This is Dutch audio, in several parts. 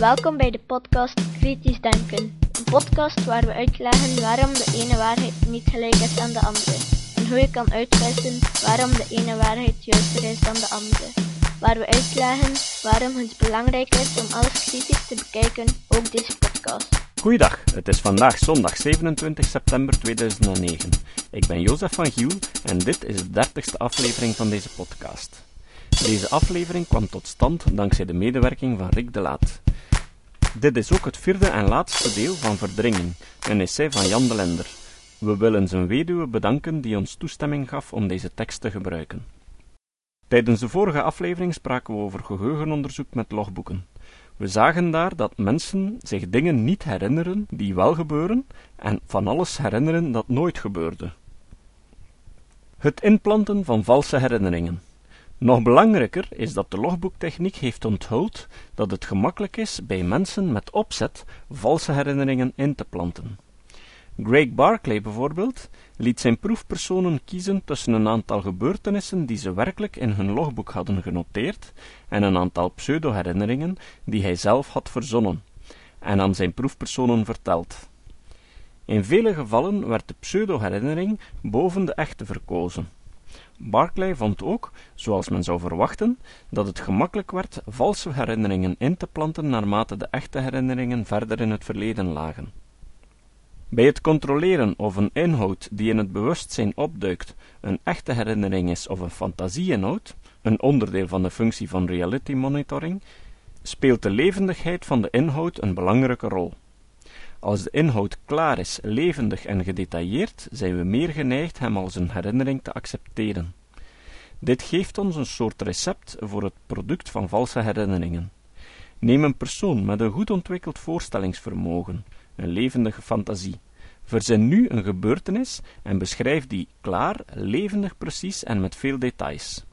Welkom bij de podcast Kritisch Denken. Een podcast waar we uitleggen waarom de ene waarheid niet gelijk is aan de andere. En hoe je kan uitwissen waarom de ene waarheid juister is dan de andere. Waar we uitleggen waarom het belangrijk is om alles kritisch te bekijken, ook deze podcast. Goeiedag, het is vandaag zondag 27 september 2009. Ik ben Jozef van Giel en dit is de dertigste aflevering van deze podcast. Deze aflevering kwam tot stand dankzij de medewerking van Rick de Laat. Dit is ook het vierde en laatste deel van Verdringing, een essay van Jan de Lender. We willen zijn weduwe bedanken die ons toestemming gaf om deze tekst te gebruiken. Tijdens de vorige aflevering spraken we over geheugenonderzoek met logboeken. We zagen daar dat mensen zich dingen niet herinneren die wel gebeuren en van alles herinneren dat nooit gebeurde. Het inplanten van valse herinneringen. Nog belangrijker is dat de logboektechniek heeft onthuld dat het gemakkelijk is bij mensen met opzet valse herinneringen in te planten. Greg Barclay bijvoorbeeld liet zijn proefpersonen kiezen tussen een aantal gebeurtenissen die ze werkelijk in hun logboek hadden genoteerd en een aantal pseudo-herinneringen die hij zelf had verzonnen en aan zijn proefpersonen verteld. In vele gevallen werd de pseudo-herinnering boven de echte verkozen. Barclay vond ook, zoals men zou verwachten, dat het gemakkelijk werd valse herinneringen in te planten naarmate de echte herinneringen verder in het verleden lagen. Bij het controleren of een inhoud die in het bewustzijn opduikt een echte herinnering is of een fantasieinhoud, een onderdeel van de functie van reality monitoring, speelt de levendigheid van de inhoud een belangrijke rol. Als de inhoud klaar is, levendig en gedetailleerd, zijn we meer geneigd hem als een herinnering te accepteren. Dit geeft ons een soort recept voor het product van valse herinneringen. Neem een persoon met een goed ontwikkeld voorstellingsvermogen, een levendige fantasie. Verzin nu een gebeurtenis en beschrijf die klaar, levendig precies en met veel details.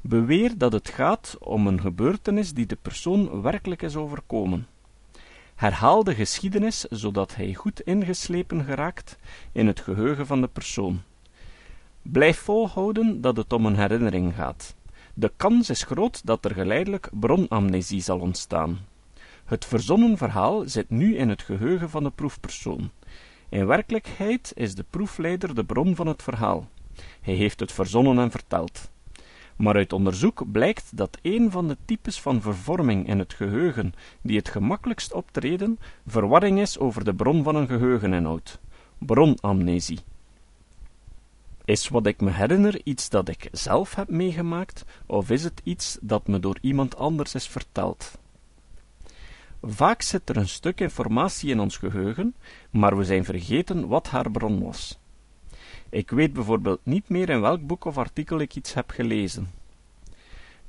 Beweer dat het gaat om een gebeurtenis die de persoon werkelijk is overkomen. Herhaal de geschiedenis zodat hij goed ingeslepen geraakt in het geheugen van de persoon. Blijf volhouden dat het om een herinnering gaat. De kans is groot dat er geleidelijk bronamnesie zal ontstaan. Het verzonnen verhaal zit nu in het geheugen van de proefpersoon. In werkelijkheid is de proefleider de bron van het verhaal. Hij heeft het verzonnen en verteld. Maar uit onderzoek blijkt dat een van de types van vervorming in het geheugen die het gemakkelijkst optreden, verwarring is over de bron van een geheugeninhoud. Bronamnesie. Is wat ik me herinner iets dat ik zelf heb meegemaakt, of is het iets dat me door iemand anders is verteld? Vaak zit er een stuk informatie in ons geheugen, maar we zijn vergeten wat haar bron was. Ik weet bijvoorbeeld niet meer in welk boek of artikel ik iets heb gelezen.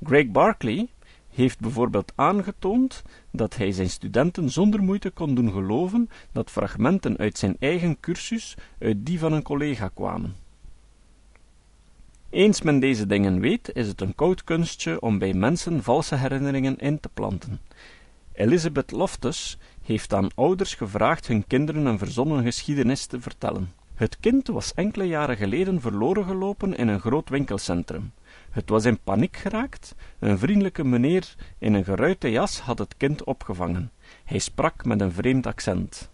Greg Barclay heeft bijvoorbeeld aangetoond dat hij zijn studenten zonder moeite kon doen geloven dat fragmenten uit zijn eigen cursus uit die van een collega kwamen. Eens men deze dingen weet, is het een koud kunstje om bij mensen valse herinneringen in te planten. Elizabeth Loftus heeft aan ouders gevraagd hun kinderen een verzonnen geschiedenis te vertellen. Het kind was enkele jaren geleden verloren gelopen in een groot winkelcentrum. Het was in paniek geraakt. Een vriendelijke meneer in een geruite jas had het kind opgevangen. Hij sprak met een vreemd accent.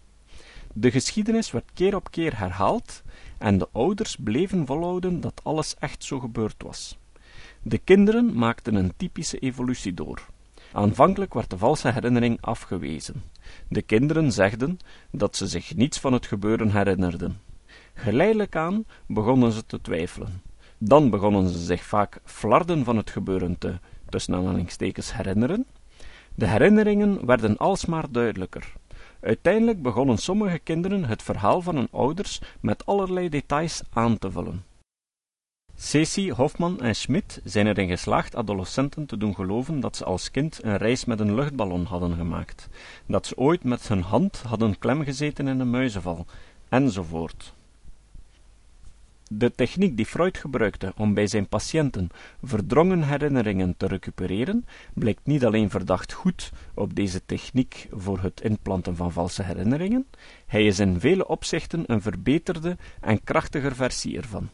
De geschiedenis werd keer op keer herhaald en de ouders bleven volhouden dat alles echt zo gebeurd was. De kinderen maakten een typische evolutie door. Aanvankelijk werd de valse herinnering afgewezen. De kinderen zegden dat ze zich niets van het gebeuren herinnerden. Geleidelijk aan begonnen ze te twijfelen. Dan begonnen ze zich vaak flarden van het gebeuren te, tussen aanhalingstekens, herinneren. De herinneringen werden alsmaar duidelijker. Uiteindelijk begonnen sommige kinderen het verhaal van hun ouders met allerlei details aan te vullen. Ceci, Hofman en Schmidt zijn erin geslaagd adolescenten te doen geloven dat ze als kind een reis met een luchtballon hadden gemaakt, dat ze ooit met hun hand hadden klemgezeten in een muizenval, enzovoort. De techniek die Freud gebruikte om bij zijn patiënten verdrongen herinneringen te recupereren, blijkt niet alleen verdacht goed op deze techniek voor het inplanten van valse herinneringen, hij is in vele opzichten een verbeterde en krachtiger versie ervan.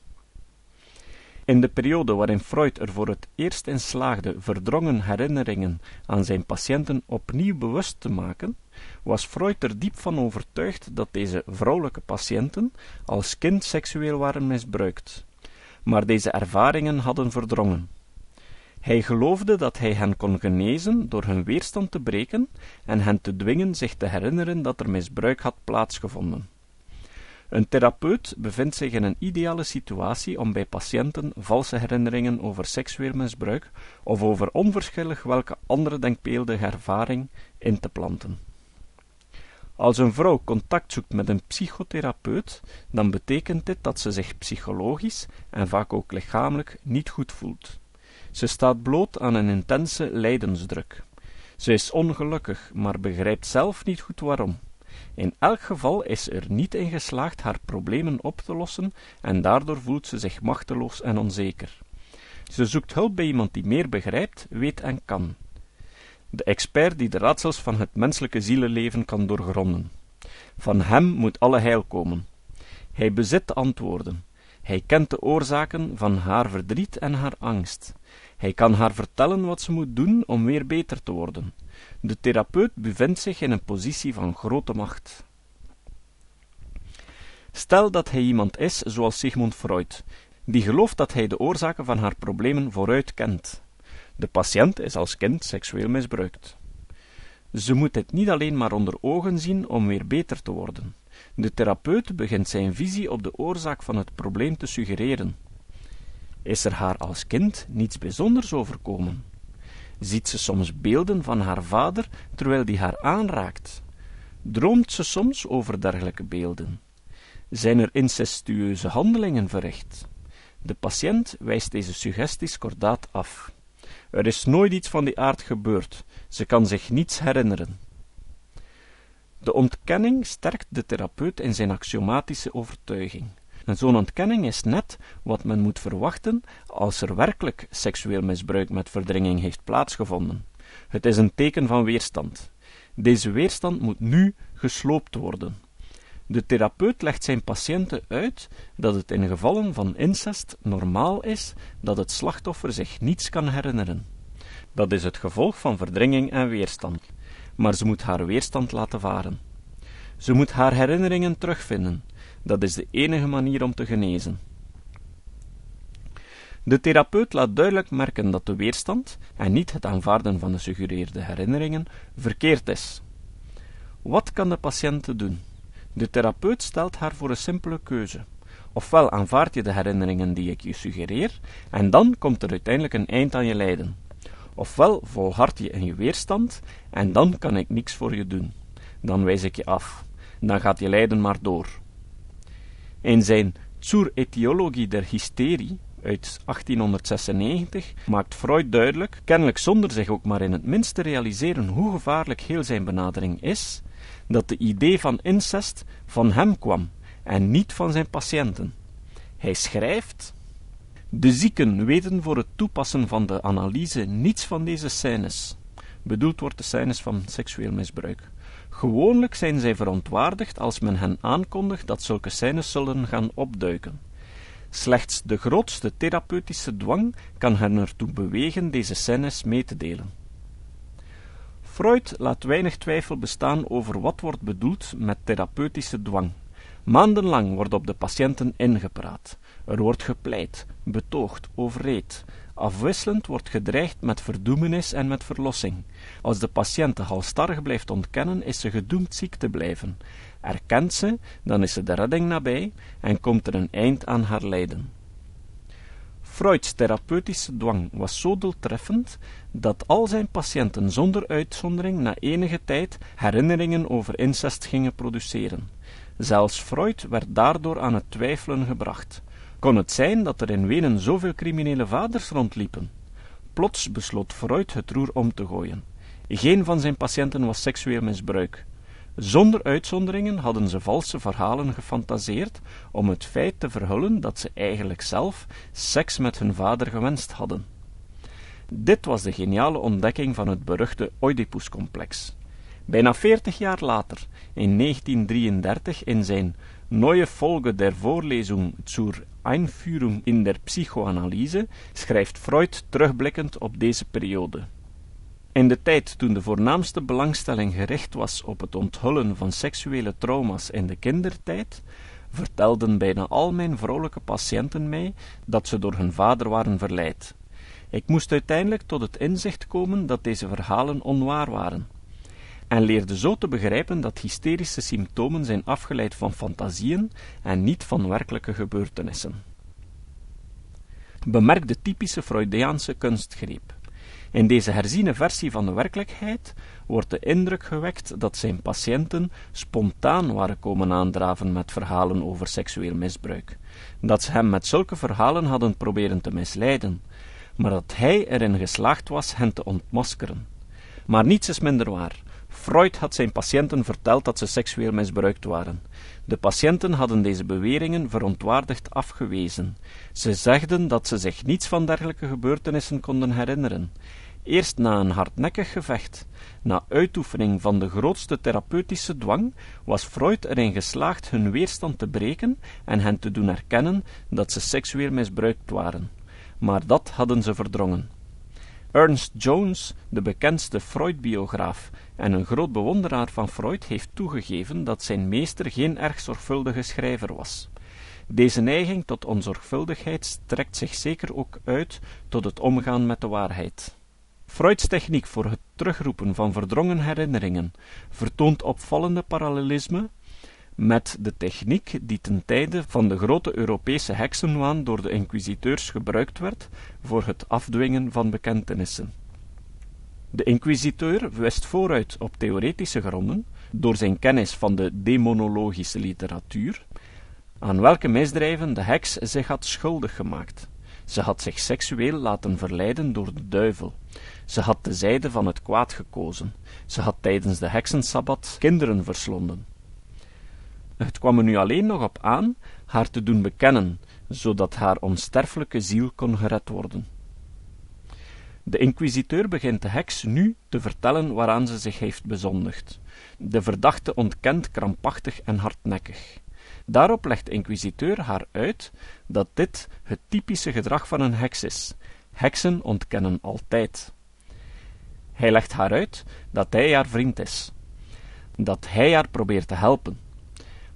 In de periode waarin Freud er voor het eerst in slaagde verdrongen herinneringen aan zijn patiënten opnieuw bewust te maken, was Freud er diep van overtuigd dat deze vrouwelijke patiënten als kind seksueel waren misbruikt, maar deze ervaringen hadden verdrongen. Hij geloofde dat hij hen kon genezen door hun weerstand te breken en hen te dwingen zich te herinneren dat er misbruik had plaatsgevonden. Een therapeut bevindt zich in een ideale situatie om bij patiënten valse herinneringen over seksueel misbruik of over onverschillig welke andere denkbeeldige ervaring in te planten. Als een vrouw contact zoekt met een psychotherapeut, dan betekent dit dat ze zich psychologisch en vaak ook lichamelijk niet goed voelt. Ze staat bloot aan een intense lijdensdruk. Ze is ongelukkig, maar begrijpt zelf niet goed waarom. In elk geval is er niet in geslaagd haar problemen op te lossen en daardoor voelt ze zich machteloos en onzeker. Ze zoekt hulp bij iemand die meer begrijpt, weet en kan. De expert die de raadsels van het menselijke zielenleven kan doorgronden. Van hem moet alle heil komen. Hij bezit de antwoorden. Hij kent de oorzaken van haar verdriet en haar angst. Hij kan haar vertellen wat ze moet doen om weer beter te worden. De therapeut bevindt zich in een positie van grote macht. Stel dat hij iemand is zoals Sigmund Freud, die gelooft dat hij de oorzaken van haar problemen vooruit kent. De patiënt is als kind seksueel misbruikt. Ze moet dit niet alleen maar onder ogen zien om weer beter te worden. De therapeut begint zijn visie op de oorzaak van het probleem te suggereren. Is er haar als kind niets bijzonders overkomen? Ziet ze soms beelden van haar vader terwijl die haar aanraakt? Droomt ze soms over dergelijke beelden? Zijn er incestueuze handelingen verricht? De patiënt wijst deze suggesties kordaat af. Er is nooit iets van die aard gebeurd. Ze kan zich niets herinneren. De ontkenning sterkt de therapeut in zijn axiomatische overtuiging. En zo'n ontkenning is net wat men moet verwachten als er werkelijk seksueel misbruik met verdringing heeft plaatsgevonden. Het is een teken van weerstand. Deze weerstand moet nu gesloopt worden. De therapeut legt zijn patiënten uit dat het in gevallen van incest normaal is dat het slachtoffer zich niets kan herinneren. Dat is het gevolg van verdringing en weerstand, maar ze moet haar weerstand laten varen. Ze moet haar herinneringen terugvinden, dat is de enige manier om te genezen. De therapeut laat duidelijk merken dat de weerstand, en niet het aanvaarden van de suggereerde herinneringen, verkeerd is. Wat kan de patiënt doen? De therapeut stelt haar voor een simpele keuze. Ofwel aanvaard je de herinneringen die ik je suggereer, en dan komt er uiteindelijk een eind aan je lijden. Ofwel volhard je in je weerstand, en dan kan ik niks voor je doen. Dan wijs ik je af. Dan gaat je lijden maar door. In zijn Zur Etiologie der Hysterie uit 1896 maakt Freud duidelijk, kennelijk zonder zich ook maar in het minst te realiseren hoe gevaarlijk heel zijn benadering is, dat de idee van incest van hem kwam en niet van zijn patiënten. Hij schrijft: De zieken weten voor het toepassen van de analyse niets van deze scènes. Bedoeld wordt de scènes van seksueel misbruik. Gewoonlijk zijn zij verontwaardigd als men hen aankondigt dat zulke scènes zullen gaan opduiken. Slechts de grootste therapeutische dwang kan hen ertoe bewegen deze scènes mee te delen. Freud laat weinig twijfel bestaan over wat wordt bedoeld met therapeutische dwang. Maandenlang wordt op de patiënten ingepraat. Er wordt gepleit, betoogd, overreed. Afwisselend wordt gedreigd met verdoemenis en met verlossing. Als de patiënt de halstarrig blijft ontkennen, is ze gedoemd ziek te blijven. Erkent ze, dan is ze de redding nabij en komt er een eind aan haar lijden. Freuds therapeutische dwang was zo doeltreffend dat al zijn patiënten zonder uitzondering na enige tijd herinneringen over incest gingen produceren. Zelfs Freud werd daardoor aan het twijfelen gebracht. Kon het zijn dat er in Wenen zoveel criminele vaders rondliepen? Plots besloot Freud het roer om te gooien. Geen van zijn patiënten was seksueel misbruik. Zonder uitzonderingen hadden ze valse verhalen gefantaseerd om het feit te verhullen dat ze eigenlijk zelf seks met hun vader gewenst hadden. Dit was de geniale ontdekking van het beruchte Oedipus-complex. Bijna veertig jaar later, in 1933, in zijn Neue Folge der Vorlesung zur Einführung in der Psychoanalyse schrijft Freud terugblikkend op deze periode. In de tijd toen de voornaamste belangstelling gericht was op het onthullen van seksuele trauma's in de kindertijd, vertelden bijna al mijn vrouwelijke patiënten mij dat ze door hun vader waren verleid. Ik moest uiteindelijk tot het inzicht komen dat deze verhalen onwaar waren, en leerde zo te begrijpen dat hysterische symptomen zijn afgeleid van fantasieën en niet van werkelijke gebeurtenissen. Bemerk de typische Freudiaanse kunstgreep. In deze herziene versie van de werkelijkheid wordt de indruk gewekt dat zijn patiënten spontaan waren komen aandraven met verhalen over seksueel misbruik, dat ze hem met zulke verhalen hadden proberen te misleiden, maar dat hij erin geslaagd was hen te ontmaskeren. Maar niets is minder waar. Freud had zijn patiënten verteld dat ze seksueel misbruikt waren. De patiënten hadden deze beweringen verontwaardigd afgewezen. Ze zegden dat ze zich niets van dergelijke gebeurtenissen konden herinneren. Eerst na een hardnekkig gevecht, na uitoefening van de grootste therapeutische dwang, was Freud erin geslaagd hun weerstand te breken en hen te doen erkennen dat ze seksueel misbruikt waren. Maar dat hadden ze verdrongen. Ernst Jones, de bekendste Freud-biograaf en een groot bewonderaar van Freud, heeft toegegeven dat zijn meester geen erg zorgvuldige schrijver was. Deze neiging tot onzorgvuldigheid strekt zich zeker ook uit tot het omgaan met de waarheid. Freuds techniek voor het terugroepen van verdrongen herinneringen vertoont opvallende parallelisme met de techniek die ten tijde van de grote Europese heksenwaan door de inquisiteurs gebruikt werd voor het afdwingen van bekentenissen. De inquisiteur wist vooruit op theoretische gronden, door zijn kennis van de demonologische literatuur, aan welke misdrijven de heks zich had schuldig gemaakt. Ze had zich seksueel laten verleiden door de duivel. Ze had de zijde van het kwaad gekozen. Ze had tijdens de heksensabbat kinderen verslonden. Het kwam er nu alleen nog op aan haar te doen bekennen, zodat haar onsterfelijke ziel kon gered worden. De inquisiteur begint de heks nu te vertellen waaraan ze zich heeft bezondigd. De verdachte ontkent krampachtig en hardnekkig. Daarop legt de inquisiteur haar uit dat dit het typische gedrag van een heks is. Heksen ontkennen altijd. Hij legt haar uit dat hij haar vriend is, dat hij haar probeert te helpen,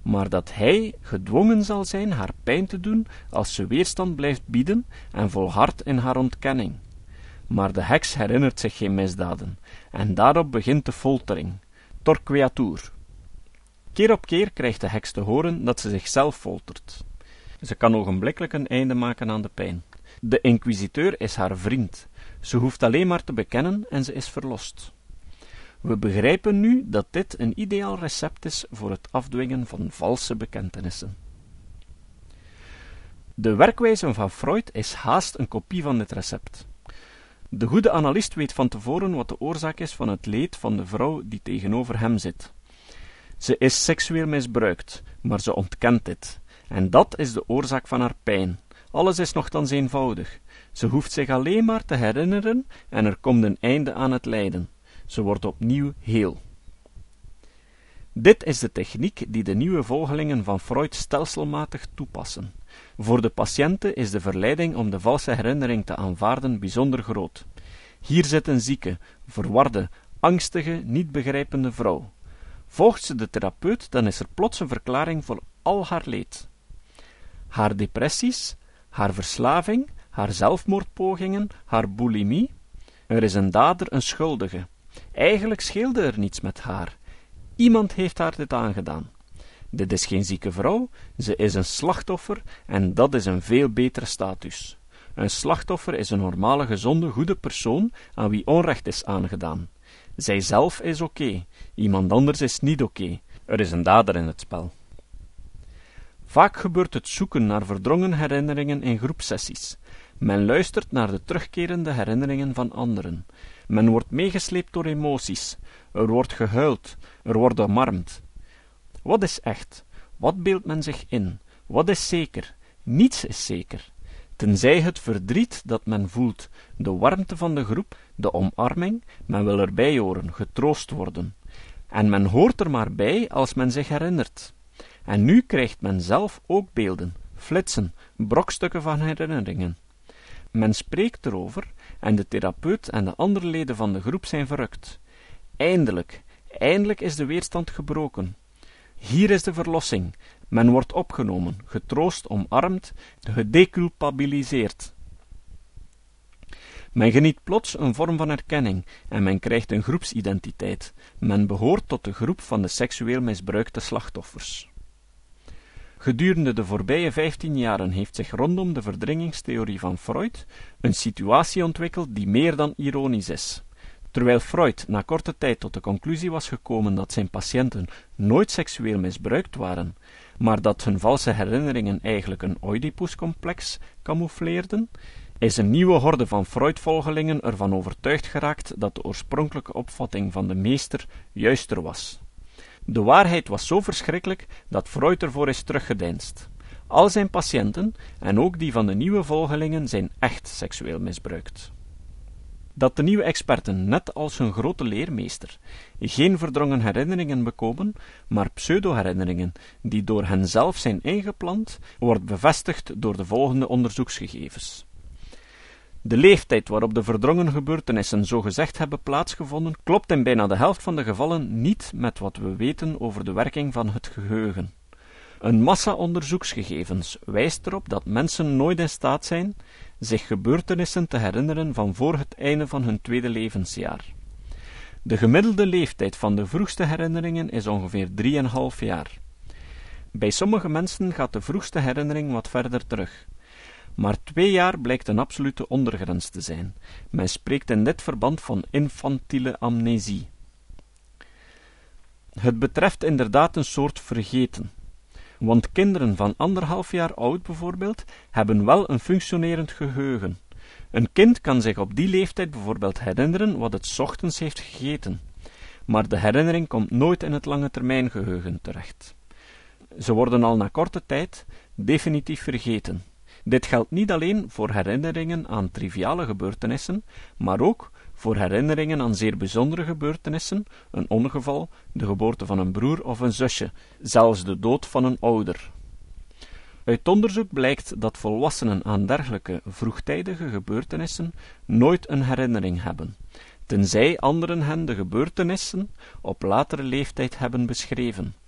maar dat hij gedwongen zal zijn haar pijn te doen als ze weerstand blijft bieden en volhardt in haar ontkenning. Maar de heks herinnert zich geen misdaden, en daarop begint de foltering, torqueatur. Keer op keer krijgt de heks te horen dat ze zichzelf foltert. Ze kan ogenblikkelijk een einde maken aan de pijn. De inquisiteur is haar vriend. Ze hoeft alleen maar te bekennen en ze is verlost. We begrijpen nu dat dit een ideaal recept is voor het afdwingen van valse bekentenissen. De werkwijze van Freud is haast een kopie van dit recept. De goede analist weet van tevoren wat de oorzaak is van het leed van de vrouw die tegenover hem zit. Ze is seksueel misbruikt, maar ze ontkent dit. En dat is de oorzaak van haar pijn. Alles is nogthans eenvoudig. Ze hoeft zich alleen maar te herinneren en er komt een einde aan het lijden. Ze wordt opnieuw heel. Dit is de techniek die de nieuwe volgelingen van Freud stelselmatig toepassen. Voor de patiënten is de verleiding om de valse herinnering te aanvaarden bijzonder groot. Hier zit een zieke, verwarde, angstige, niet begrijpende vrouw. Volgt ze de therapeut, dan is er plots een verklaring voor al haar leed. Haar depressies, haar verslaving, haar zelfmoordpogingen, haar bulimie. Er is een dader, een schuldige. Eigenlijk scheelde er niets met haar. Iemand heeft haar dit aangedaan. Dit is geen zieke vrouw, ze is een slachtoffer en dat is een veel betere status. Een slachtoffer is een normale, gezonde, goede persoon aan wie onrecht is aangedaan. Zijzelf is oké, iemand anders is niet oké. Er is een dader in het spel. Vaak gebeurt het zoeken naar verdrongen herinneringen in groepsessies. Men luistert naar de terugkerende herinneringen van anderen. Men wordt meegesleept door emoties. Er wordt gehuild. Er wordt omarmd. Wat is echt? Wat beeldt men zich in? Wat is zeker? Niets is zeker. Tenzij het verdriet dat men voelt, de warmte van de groep, de omarming, men wil erbij horen, getroost worden. En men hoort er maar bij als men zich herinnert. en nu krijgt men zelf ook beelden, flitsen, brokstukken van herinneringen. Men spreekt erover en de therapeut en de andere leden van de groep zijn verrukt. Eindelijk, eindelijk is de weerstand gebroken. Hier is de verlossing. Men wordt opgenomen, getroost, omarmd, gedeculpabiliseerd. Men geniet plots een vorm van erkenning en men krijgt een groepsidentiteit. Men behoort tot de groep van de seksueel misbruikte slachtoffers. Gedurende de voorbije vijftien jaren heeft zich rondom de verdringingstheorie van Freud een situatie ontwikkeld die meer dan ironisch is. Terwijl Freud na korte tijd tot de conclusie was gekomen dat zijn patiënten nooit seksueel misbruikt waren, maar dat hun valse herinneringen eigenlijk een Oedipuscomplex camoufleerden, is een nieuwe horde van Freud-volgelingen ervan overtuigd geraakt dat de oorspronkelijke opvatting van de meester juister was. De waarheid was zo verschrikkelijk dat Freud ervoor is teruggedeinst. Al zijn patiënten, en ook die van de nieuwe volgelingen, zijn echt seksueel misbruikt. Dat de nieuwe experten, net als hun grote leermeester, geen verdrongen herinneringen bekomen, maar pseudo-herinneringen die door hen zelf zijn ingeplant, wordt bevestigd door de volgende onderzoeksgegevens. De leeftijd waarop de verdrongen gebeurtenissen zogezegd hebben plaatsgevonden, klopt in bijna de helft van de gevallen niet met wat we weten over de werking van het geheugen. Een massa onderzoeksgegevens wijst erop dat mensen nooit in staat zijn zich gebeurtenissen te herinneren van voor het einde van hun tweede levensjaar. De gemiddelde leeftijd van de vroegste herinneringen is ongeveer 3,5 jaar. Bij sommige mensen gaat de vroegste herinnering wat verder terug. Maar twee jaar blijkt een absolute ondergrens te zijn. Men spreekt in dit verband van infantiele amnesie. Het betreft inderdaad een soort vergeten. Want kinderen van anderhalf jaar oud bijvoorbeeld hebben wel een functionerend geheugen. Een kind kan zich op die leeftijd bijvoorbeeld herinneren wat het ochtends heeft gegeten, maar de herinnering komt nooit in het lange termijn geheugen terecht. Ze worden al na korte tijd definitief vergeten. Dit geldt niet alleen voor herinneringen aan triviale gebeurtenissen, maar ook voor herinneringen aan zeer bijzondere gebeurtenissen, een ongeval, de geboorte van een broer of een zusje, zelfs de dood van een ouder. Uit onderzoek blijkt dat volwassenen aan dergelijke vroegtijdige gebeurtenissen nooit een herinnering hebben, tenzij anderen hen de gebeurtenissen op latere leeftijd hebben beschreven.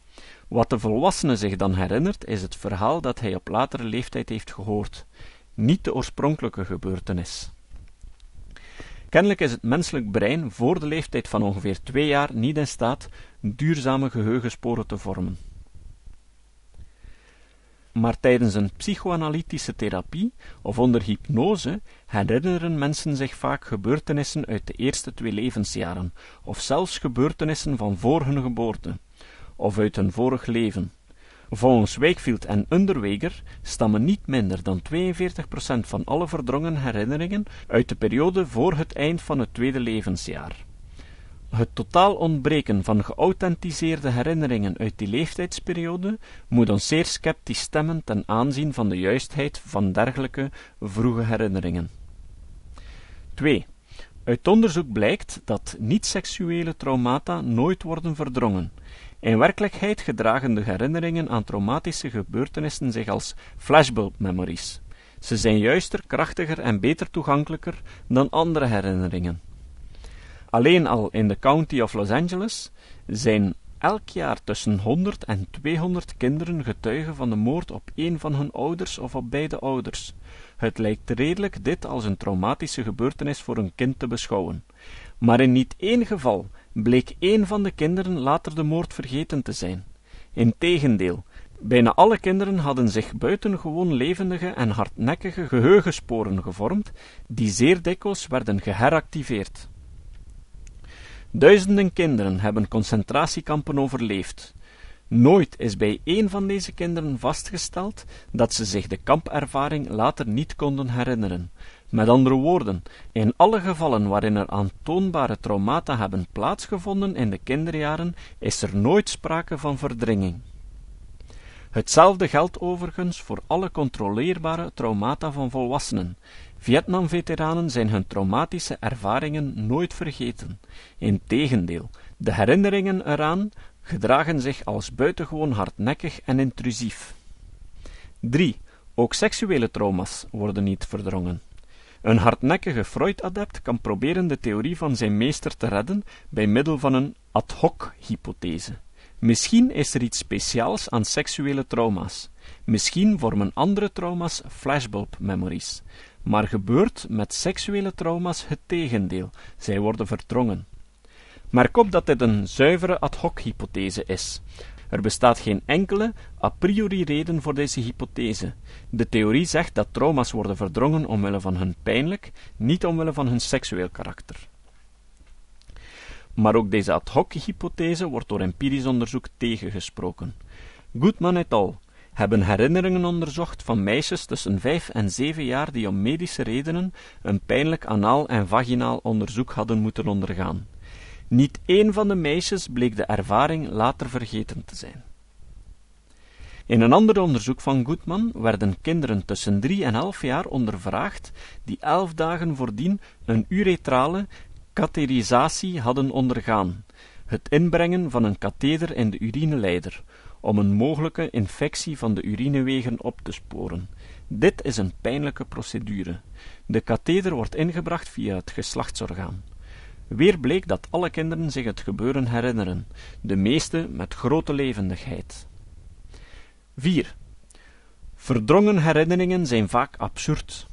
Wat de volwassene zich dan herinnert, is het verhaal dat hij op latere leeftijd heeft gehoord, niet de oorspronkelijke gebeurtenis. Kennelijk is het menselijk brein voor de leeftijd van ongeveer twee jaar niet in staat duurzame geheugensporen te vormen. Maar tijdens een psychoanalytische therapie of onder hypnose herinneren mensen zich vaak gebeurtenissen uit de eerste twee levensjaren, of zelfs gebeurtenissen van voor hun geboorte, of uit hun vorig leven. Volgens Wakefield en Underweger stammen niet minder dan 42% van alle verdrongen herinneringen uit de periode voor het eind van het tweede levensjaar. Het totaal ontbreken van geauthentiseerde herinneringen uit die leeftijdsperiode moet ons zeer sceptisch stemmen ten aanzien van de juistheid van dergelijke vroege herinneringen. 2. Uit onderzoek blijkt dat niet-seksuele traumata nooit worden verdrongen, in werkelijkheid gedragen de herinneringen aan traumatische gebeurtenissen zich als flashbulb memories. Ze zijn juister, krachtiger en beter toegankelijker dan andere herinneringen. Alleen al in de County of Los Angeles zijn elk jaar tussen 100 en 200 kinderen getuigen van de moord op een van hun ouders of op beide ouders. Het lijkt redelijk dit als een traumatische gebeurtenis voor een kind te beschouwen. Maar in niet één geval bleek een van de kinderen later de moord vergeten te zijn. Integendeel, bijna alle kinderen hadden zich buitengewoon levendige en hardnekkige geheugensporen gevormd, die zeer dikwijls werden geheractiveerd. Duizenden kinderen hebben concentratiekampen overleefd. Nooit is bij een van deze kinderen vastgesteld dat ze zich de kampervaring later niet konden herinneren, met andere woorden, in alle gevallen waarin er aantoonbare traumata hebben plaatsgevonden in de kinderjaren, is er nooit sprake van verdringing. Hetzelfde geldt overigens voor alle controleerbare traumata van volwassenen. Vietnam-veteranen zijn hun traumatische ervaringen nooit vergeten. Integendeel, de herinneringen eraan gedragen zich als buitengewoon hardnekkig en intrusief. 3. Ook seksuele trauma's worden niet verdrongen. Een hardnekkige Freud-adept kan proberen de theorie van zijn meester te redden bij middel van een ad hoc-hypothese. Misschien is er iets speciaals aan seksuele trauma's. Misschien vormen andere trauma's flashbulb-memories. Maar gebeurt met seksuele trauma's het tegendeel, zij worden verdrongen. Merk op dat dit een zuivere ad hoc-hypothese is. Er bestaat geen enkele a priori reden voor deze hypothese. De theorie zegt dat trauma's worden verdrongen omwille van hun pijnlijk, niet omwille van hun seksueel karakter. Maar ook deze ad hoc-hypothese wordt door empirisch onderzoek tegengesproken. Goodman et al. hebben herinneringen onderzocht van meisjes tussen vijf en zeven jaar die om medische redenen een pijnlijk anaal en vaginaal onderzoek hadden moeten ondergaan. Niet één van de meisjes bleek de ervaring later vergeten te zijn. In een ander onderzoek van Goodman werden kinderen tussen drie en elf jaar ondervraagd die elf dagen voordien een uretrale katheterisatie hadden ondergaan, het inbrengen van een katheder in de urineleider, om een mogelijke infectie van de urinewegen op te sporen. Dit is een pijnlijke procedure. De katheder wordt ingebracht via het geslachtsorgaan. Weer bleek dat alle kinderen zich het gebeuren herinneren, de meeste met grote levendigheid. 4. Verdrongen herinneringen zijn vaak absurd.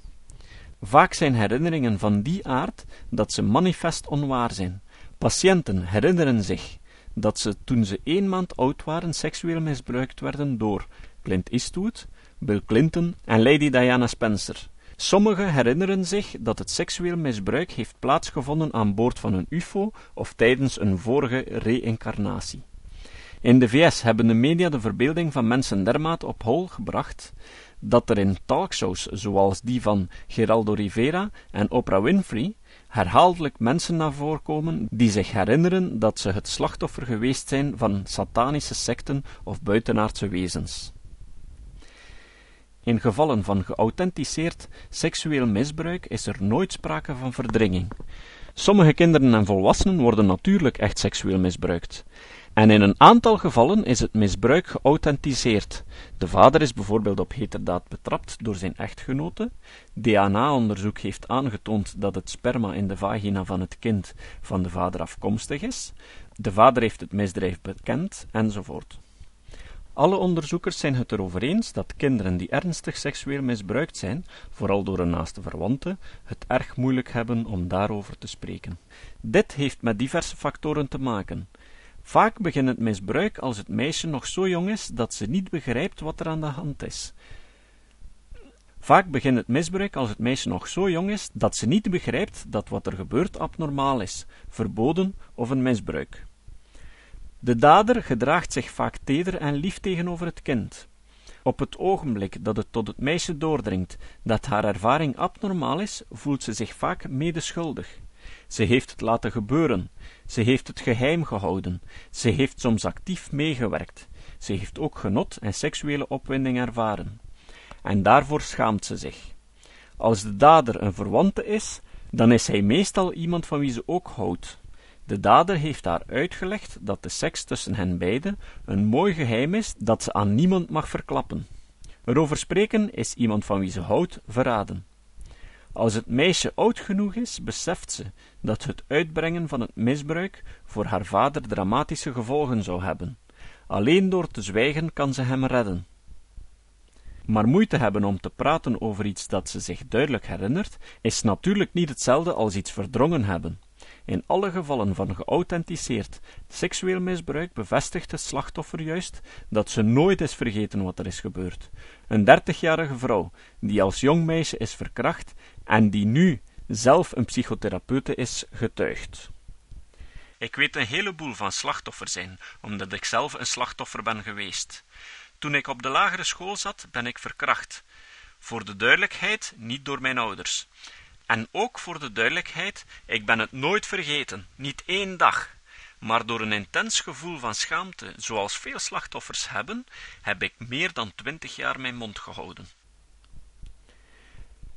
Vaak zijn herinneringen van die aard dat ze manifest onwaar zijn. Patiënten herinneren zich dat ze toen ze één maand oud waren seksueel misbruikt werden door Clint Eastwood, Bill Clinton en Lady Diana Spencer. Sommigen herinneren zich dat het seksueel misbruik heeft plaatsgevonden aan boord van een UFO of tijdens een vorige reïncarnatie. In de VS hebben de media de verbeelding van mensen dermate op hol gebracht dat er in talkshows zoals die van Geraldo Rivera en Oprah Winfrey herhaaldelijk mensen naar voren komen die zich herinneren dat ze het slachtoffer geweest zijn van satanische secten of buitenaardse wezens. In gevallen van geauthenticeerd seksueel misbruik is er nooit sprake van verdringing. Sommige kinderen en volwassenen worden natuurlijk echt seksueel misbruikt. En in een aantal gevallen is het misbruik geauthenticeerd. De vader is bijvoorbeeld op heterdaad betrapt door zijn echtgenote. DNA-onderzoek heeft aangetoond dat het sperma in de vagina van het kind van de vader afkomstig is. De vader heeft het misdrijf bekend, enzovoort. Alle onderzoekers zijn het erover eens dat kinderen die ernstig seksueel misbruikt zijn, vooral door een naaste verwante, het erg moeilijk hebben om daarover te spreken. Dit heeft met diverse factoren te maken. Vaak begint het misbruik als het meisje nog zo jong is dat ze niet begrijpt wat er aan de hand is. Vaak begint het misbruik als het meisje nog zo jong is dat ze niet begrijpt dat wat er gebeurt abnormaal is, verboden of een misbruik. De dader gedraagt zich vaak teder en lief tegenover het kind. Op het ogenblik dat het tot het meisje doordringt dat haar ervaring abnormaal is, voelt ze zich vaak medeschuldig. Ze heeft het laten gebeuren, ze heeft het geheim gehouden, ze heeft soms actief meegewerkt, ze heeft ook genot en seksuele opwinding ervaren. En daarvoor schaamt ze zich. Als de dader een verwante is, dan is hij meestal iemand van wie ze ook houdt, de dader heeft haar uitgelegd dat de seks tussen hen beiden een mooi geheim is dat ze aan niemand mag verklappen. Erover spreken is iemand van wie ze houdt verraden. Als het meisje oud genoeg is, beseft ze dat het uitbrengen van het misbruik voor haar vader dramatische gevolgen zou hebben. Alleen door te zwijgen kan ze hem redden. Maar moeite hebben om te praten over iets dat ze zich duidelijk herinnert, is natuurlijk niet hetzelfde als iets verdrongen hebben. In alle gevallen van geauthenticeerd seksueel misbruik bevestigt het slachtoffer juist dat ze nooit is vergeten wat er is gebeurd. Een dertigjarige vrouw die als jong meisje is verkracht en die nu zelf een psychotherapeute is, getuigd. Ik weet een heleboel van slachtoffer zijn, omdat ik zelf een slachtoffer ben geweest. Toen ik op de lagere school zat, ben ik verkracht. Voor de duidelijkheid, niet door mijn ouders. En ook voor de duidelijkheid, ik ben het nooit vergeten, niet één dag. Maar door een intens gevoel van schaamte, zoals veel slachtoffers hebben, heb ik meer dan twintig jaar mijn mond gehouden.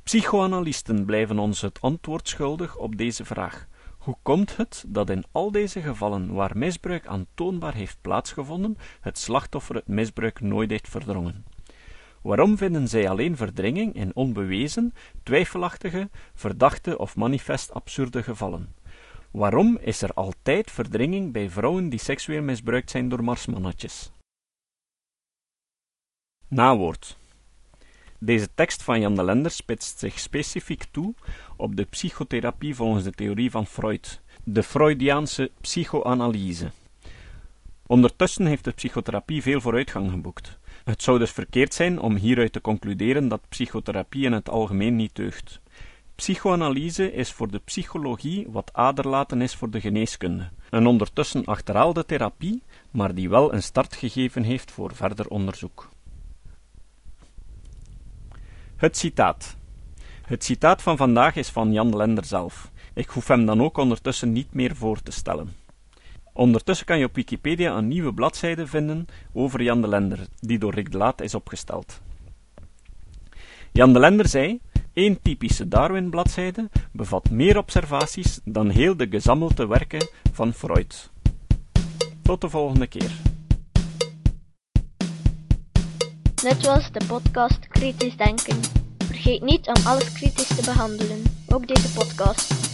Psychoanalisten blijven ons het antwoord schuldig op deze vraag. Hoe komt het dat in al deze gevallen waar misbruik aantoonbaar heeft plaatsgevonden, het slachtoffer het misbruik nooit heeft verdrongen? Waarom vinden zij alleen verdringing in onbewezen, twijfelachtige, verdachte of manifest absurde gevallen? Waarom is er altijd verdringing bij vrouwen die seksueel misbruikt zijn door marsmannetjes? Nawoord. Deze tekst van Jan de Lender spitst zich specifiek toe op de psychotherapie volgens de theorie van Freud, de Freudiaanse psychoanalyse. Ondertussen heeft de psychotherapie veel vooruitgang geboekt. Het zou dus verkeerd zijn om hieruit te concluderen dat psychotherapie in het algemeen niet deugt. Psychoanalyse is voor de psychologie wat aderlaten is voor de geneeskunde. Een ondertussen achterhaalde therapie, maar die wel een start gegeven heeft voor verder onderzoek. Het citaat. Het citaat van vandaag is van Jan Lender zelf. Ik hoef hem dan ook ondertussen niet meer voor te stellen. Ondertussen kan je op Wikipedia een nieuwe bladzijde vinden over Jan de Lender, die door Rick de Laat is opgesteld. Jan de Lender zei: één typische Darwin-bladzijde bevat meer observaties dan heel de gezammelde werken van Freud. Tot de volgende keer. Dit was de podcast Kritisch Denken. Vergeet niet om alles kritisch te behandelen, ook deze podcast.